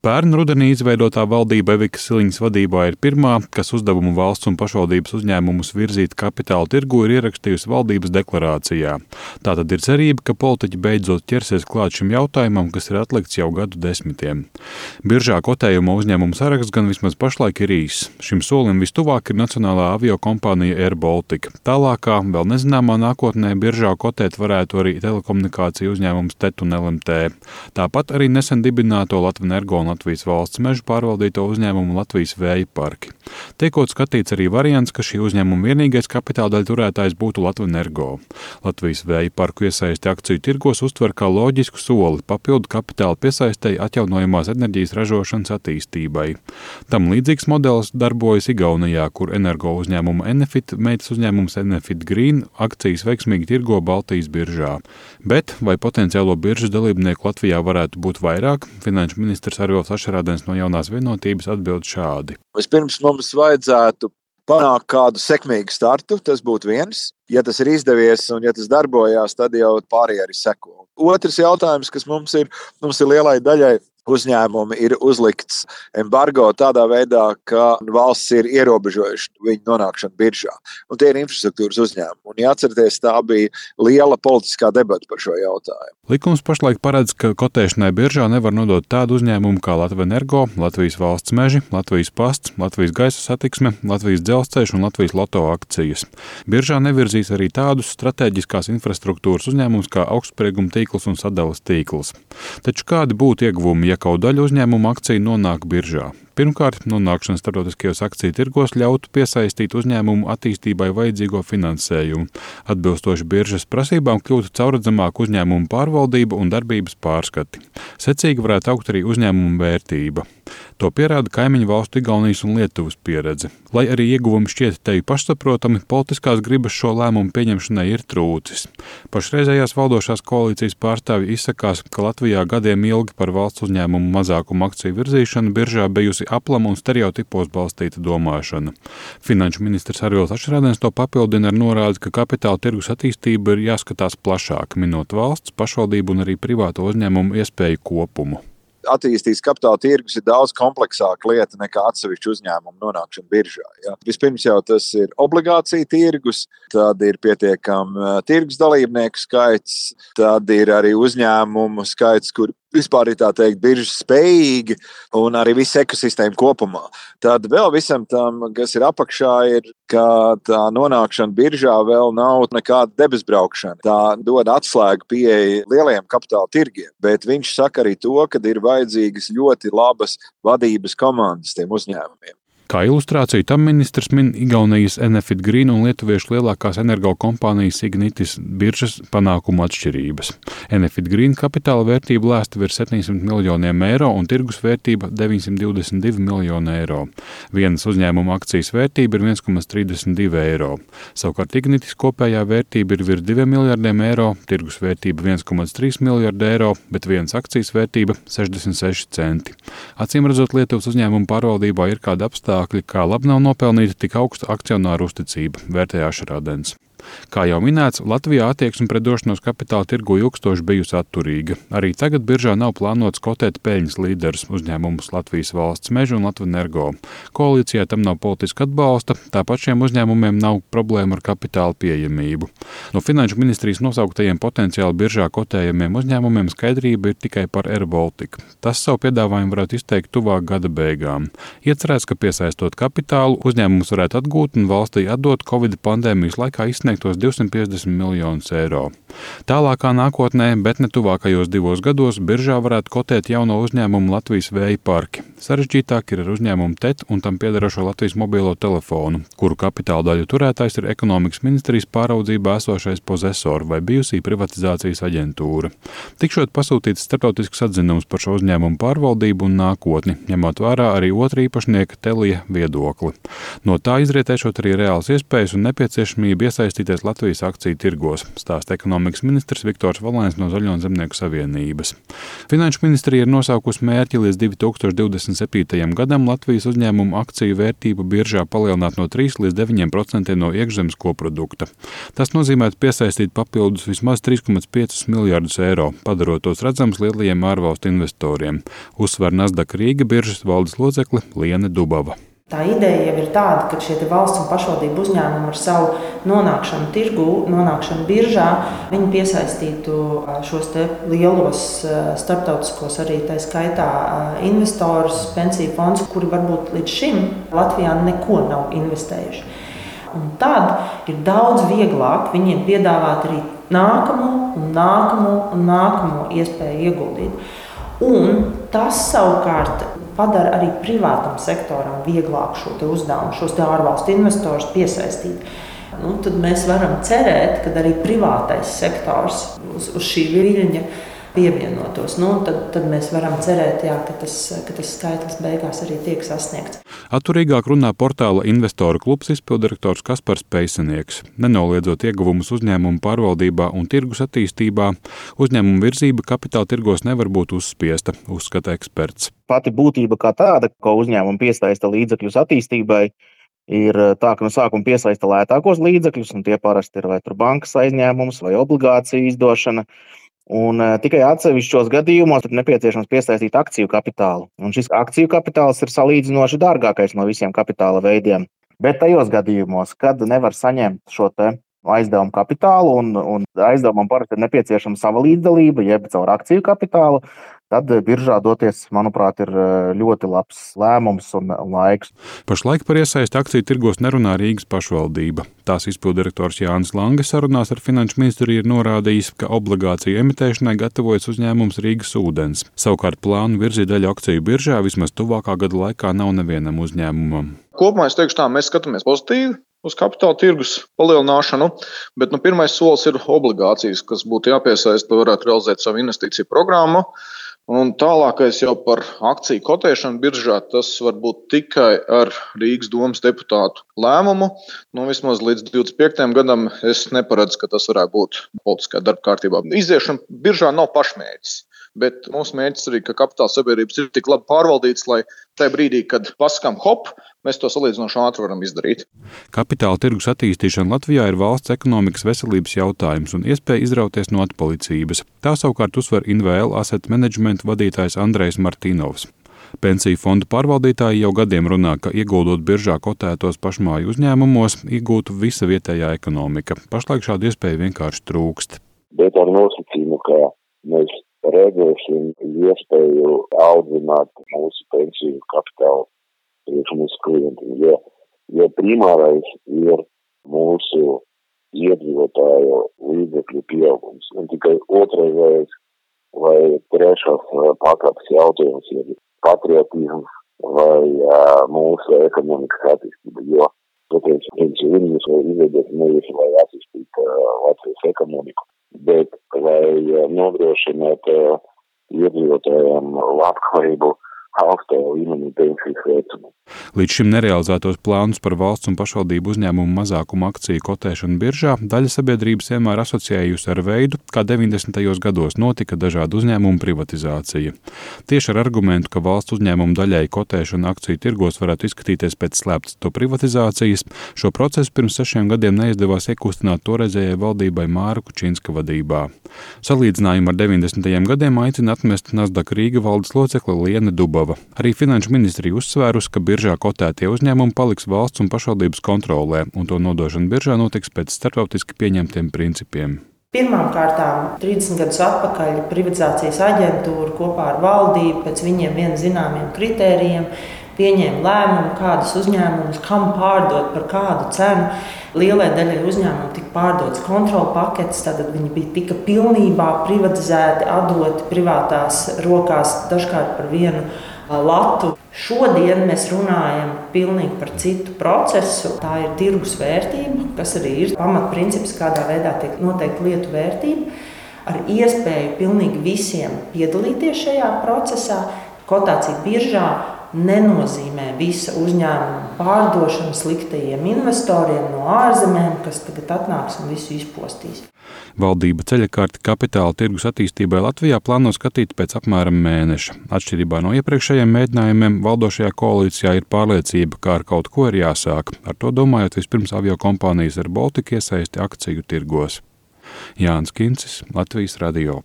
Pērn rudenī izveidotā valdība Evikas Siliņas vadībā ir pirmā, kas uzdevumu valsts un pašvaldības uzņēmumus virzīt kapitāla tirgu ir ierakstījusi valdības deklarācijā. Tā tad ir cerība, ka politiķi beidzot ķersies klāt šim jautājumam, kas ir atlikts jau gadu desmitiem. Biržā kotējuma uzņēmumu saraksts gan vismaz pašlaik ir īss. Šim solim vistuvāk ir Nacionālā avio kompānija Air Baltica. Tālākā, vēl nezināmā nākotnē biržā kotēt varētu arī telekomunikāciju uzņēmums TET un LMT. Tāpat arī nesen dibināto Latvijas energo Latvijas valsts mežu pārvaldīto uzņēmumu Latvijas vēja parki. Tiekot skatīts arī variants, ka šī uzņēmuma vienīgais kapitāla daļa turētājs būtu Latvijas energo. Latvijas vēja parku iesaisti akciju tirgos uztver kā loģisku soli papildu kapitāla piesaistēji atjaunojamās enerģijas ražošanas attīstībai. Tam līdzīgs modelis darbojas Igaunijā, kur energo uzņēmuma Enefit meitas uzņēmums Enefit Green akcijas veiksmīgi tirgo Baltijas biržā. Bet vai potenciālo biržas dalībnieku Latvijā varētu būt vairāk, finanšu ministrs arī Arvils Ašarādens no jaunās vienotības atbild šādi. Vispirms mums vajadzētu panākt kādu sekmīgu startu. Tas būtu viens. Ja tas ir izdevies un ja tas darbojās, tad jau pārējie arī seko. Otrs jautājums, kas mums ir, mums ir lielai daļai uzņēmumi ir uzlikts embargo tādā veidā, ka valsts ir ierobežojuši viņu nonākšanu biržā. Un tie ir infrastruktūras uzņēmumi. Un, ja atceraties, tā bija liela politiskā debata par šo jautājumu. Likums pašlaik paredz, ka kotēšanai biržā nevar nodot tādu uzņēmumu kā Latvijas energo, Latvijas valsts meži, Latvijas pasts, Latvijas gaisa satiksme, Latvijas dzelzceļš un Latvijas loto akcijas. Biržā nevirzīs arī tādus strateģiskās infrastruktūras uzņēmumus kā augstsprieguma tīkls un sadales tīkls. Taču kādi būtu ieguvumi, ja kaut daļa uzņēmuma akciju nonāk biržā. Pirmkārt, nonākšana starptautiskajos akciju tirgos ļautu piesaistīt uzņēmumu attīstībai vajadzīgo finansējumu. Atbilstoši biržas prasībām kļūtu caurredzamāka uzņēmuma pārvaldība un darbības pārskati. Secīgi varētu augt arī uzņēmuma vērtība. To pierāda kaimiņu valstu Igaunijas un Lietuvas pieredze. Lai arī ieguvumi šķiet teju pašsaprotami, politiskās gribas šo lēmumu pieņemšanai ir trūcis. Pašreizējās valdošās koalīcijas pārstāvji izsakās, ka Latvijā gadiem ilgi par valsts uzņēmumu mazākumu akciju virzīšanu biržā bijusi aplama un stereotipos balstīta domāšana. Finanšu ministrs Arvils Ašrādens to papildina ar norādi, ka kapitāla tirgus attīstība ir jāskatās plašāk, minot valsts, pašvaldību un arī privāto uzņēmumu iespēju kopumu attīstīts kapitāla tirgus ir daudz kompleksāka lieta nekā atsevišķu uzņēmumu nonākšana biržā. Ja. Vispirms jau tas ir obligācija tirgus, tad ir pietiekami tirgus dalībnieku skaits, tad ir arī uzņēmumu skaits, kur vispār ir tā teikt, biržas spējīgi un arī visa ekosistēma kopumā. Tad vēl visam tam, kas ir apakšā, ir, ka tā nonākšana biržā vēl nav nekāda debesbraukšana. Tā dod atslēgu pieeja lielajiem kapitāla tirgiem, bet viņš saka arī to, ka ir vajadzīgas ļoti labas vadības komandas tiem uzņēmumiem. Kā ilustrāciju tam ministrs min Igaunijas Enefit Green un lietuviešu lielākās energokompānijas Ignitis biržas panākumu atšķirības. Enefit Green kapitāla vērtība lēsta virs 700 miljoniem eiro un tirgus vērtība 922 miljoni eiro. Vienas uzņēmuma akcijas vērtība ir 1,32 eiro. Savukārt Ignitis kopējā vērtība ir virs 2 miljardiem eiro, tirgus vērtība 1,3 miljardi eiro, bet vienas akcijas vērtība 66 centi. Acīm redzot, Lietuvas uzņēmuma pārvaldībā ir kāda apstākļa apstākļi, kā labi nav nopelnīta tik augsta akcionāru uzticība, vērtēja Šarādens. Kā jau minēts, Latvijā attieksme pret došanos kapitāla tirgu ilgstoši bijusi atturīga. Arī tagad biržā nav plānots kotēt peļņas līderus uzņēmumus Latvijas valsts meža un Latvijas energo. Koalīcijā tam nav politiska atbalsta, tāpat šiem uzņēmumiem nav problēma ar kapitāla pieejamību. No Finanšu ministrijas nosauktajiem potenciāli biržā kotējamiem uzņēmumiem skaidrība ir tikai par Air Baltica. Tas savu piedāvājumu varētu izteikt tuvāk gada beigām. Iecerēts, ka piesaistot kapitālu, uzņēmums varētu atgūt un valstī atdot Covid pandēmijas laikā izsniegt sasniegtos 250 miljonus eiro. Tālākā nākotnē, bet ne tuvākajos divos gados, biržā varētu kotēt jauno uzņēmumu Latvijas vēja parki. Sarežģītāk ir ar uzņēmumu TET un tam piederošo Latvijas mobilo telefonu, kuru kapitāla daļu turētājs ir ekonomikas ministrijas pāraudzībā esošais pozesors vai bijusī privatizācijas aģentūra. Tikšot pasūtīts starptautisks atzinums par šo uzņēmumu pārvaldību un nākotni, ņemot vērā arī otrā īpašnieka Telija viedokli. No tā izrietēšot arī reāls iespējas un nepieciešamība iesaistīt iesaistīties Latvijas akciju tirgos, stāsta ekonomikas ministrs Viktors Valēns no Zaļo un Zemnieku savienības. Finanšu ministrija ir nosaukusi mērķi līdz 2027. gadam Latvijas uzņēmumu akciju vērtību biržā palielināt no 3 līdz 9% no iekšzemes koprodukta. Tas nozīmē piesaistīt papildus vismaz 3,5 miljardus eiro, padarot tos redzams lielajiem ārvalstu investoriem, uzsver Nasdaq Rīga biržas valdes locekle Liene Dubava. Tā ideja jau ir tāda, ka šie valsts un pašvaldību uzņēmumi ar savu nonākšanu tirgū, nonākšanu biržā, viņi piesaistītu šos lielos starptautiskos, arī tā skaitā investorus, pensiju fondus, kuri varbūt līdz šim Latvijā neko nav investējuši. Un tad ir daudz vieglāk viņiem piedāvāt arī nākamo, un nākamo un nākamo iespēju ieguldīt. Un tas savukārt padara arī privātam sektoram vieglāk šo uzdevumu, šos ārvalstu investorus piesaistīt. Nu, tad mēs varam cerēt, ka arī privātais sektors uz, uz šī viļņa pievienotos. Nu, tad, tad mēs varam cerēt, jā, ka, tas, ka tas skaitlis beigās arī tiek sasniegts. Atturīgāk runā portāla investoru klubs izpildirektors Kaspars Peisenieks. Nenoliedzot ieguvumus uzņēmumu pārvaldībā un tirgus attīstībā, uzņēmumu virzība kapitāla tirgos nevar būt uzspiesta, uzskata eksperts. Pati būtība kā tāda, ko uzņēmumi piesaista līdzekļus attīstībai, ir tā, ka no sākuma piesaista lētākos līdzekļus, un tie parasti ir vai bankas aizņēmums vai obligāciju izdošana. Un uh, tikai atsevišķos gadījumos ir nepieciešams piesaistīt akciju kapitālu. Un šis akciju kapitāls ir salīdzinoši dārgākais no visiem kapitāla veidiem. Bet tajos gadījumos, kad nevar saņemt šo aizdevumu kapitālu, un, un aizdevumam parasti ir nepieciešama sava līdzdalība, jeb caur akciju kapitālu, tad eh, biržā doties, manuprāt, ir eh, ļoti labs lēmums un laiks. Pašlaik par iesaisti akciju tirgos nerunā Rīgas pašvaldība. Tās izpildirektors Jānis Lange sarunās ar Finanšu ministriju ir norādījis, ka obligāciju emitēšanai gatavojas uzņēmums Rīgas ūdens. Savukārt plānu virzīt daļu akciju biržā vismaz tuvākā gada laikā nav nevienam uzņēmumam. Kopumā es teikšu, tā mēs skatāmies pozitīvi uz kapitāla tirgus palielināšanu, bet nu, pirmais solis ir obligācijas, kas būtu jāpiesaista, lai varētu realizēt savu investīciju programmu. Un tālākais jau par akciju kotēšanu biržā, tas var būt tikai ar Rīgas domas deputātu lēmumu. Nu, vismaz līdz 25. gadam es neparedzu, ka tas varētu būt politiskā darba kārtībā. Iziešana biržā nav pašmērķis. Bet mūsu mērķis arī, ka kapitāla sabiedrības ir tik labi pārvaldītas, lai tajā brīdī, kad paskam hop, mēs to salīdzinoši ātri varam izdarīt. Kapitāla tirgus attīstīšana Latvijā ir valsts ekonomikas veselības jautājums un iespēja izrauties no atpalicības. Tā savukārt uzsver INVL asset management vadītājs Andrejs Martīnovs. Pensiju fondu pārvaldītāji jau gadiem runā, ka ieguldot biržā kotētos pašmāju uzņēmumos, iegūtu visa vietējā ekonomika. Pašlaik šādu iespēju vienkārši trūkst. Bet ar nosacījumu, ka redzēsim iespēju audzināt mūsu pensiju kapitālu priekš mūsu klientiem, jo, jo primārais ir mūsu iedzīvotāju līdzekļu pieaugums. Un tikai otrais vai trešās pakāpes jautājums ir patriotisms vai uh, mūsu ekonomikas attīstība, jo, protams, pensiju viņus izveidot nevis, lai attīstītu uh, Latvijas ekonomiku, bet lai nodrošinātu iedzīvotājiem labklājību augstā līmenī pensijas vecumu. Līdz šim nerealizētos plānus par valsts un pašvaldību uzņēmumu mazākumu akciju kotēšanu biržā daļa sabiedrības vienmēr asociējusi ar veidu, kā 90. gados notika dažādu uzņēmumu privatizācija. Tieši ar argumentu, ka valsts uzņēmumu daļai kotēšana akciju tirgos varētu izskatīties pēc slēptas to privatizācijas, šo procesu pirms sešiem gadiem neizdevās iekustināt toreizējai valdībai Māra Kučinska vadībā. Salīdzinājumu ar 90. gadiem aicina atmest Nasdaq Rīga valdes locekle Liene Dubova. Arī Finanšu ministrija uzsvērusi, ka biržā kotētie uzņēmumi paliks valsts un pašvaldības kontrolē, un to nodošana biržā notiks pēc starptautiski pieņemtiem principiem. Pirmkārt, 30 gadus atpakaļ privatizācijas aģentūra kopā ar valdību pēc viņiem vien zināmiem kritērijiem pieņēma lēmumu, kādus uzņēmumus kam pārdot par kādu cenu. Lielai daļai uzņēmumu tika pārdotas kontrola paketes, tad viņi bija tika pilnībā privatizēti, atdoti privātās rokās, dažkārt par vienu latu. Šodien mēs runājam par citu procesu. Tā ir tirgus vērtība, kas arī ir pamatprincips, kādā veidā tiek noteikta lietu vērtība. Ar iespēju pilnīgi visiem piedalīties šajā procesā, kotācija biržā nenozīmē visa uzņēmuma pārdošanu sliktajiem investoriem no ārzemēm, kas tagad atnāks un visu izpostīs. Valdība ceļakārti kapitāla tirgus attīstībai Latvijā plāno skatīt pēc apmēram mēneša. Atšķirībā no iepriekšējiem mēģinājumiem, valdošajā koalīcijā ir pārliecība, ka ar kaut ko ir jāsāk. Ar to domājot, vispirms avio kompānijas ar Baltiku iesaisti akciju tirgos. Jānis Kincis, Latvijas Radio.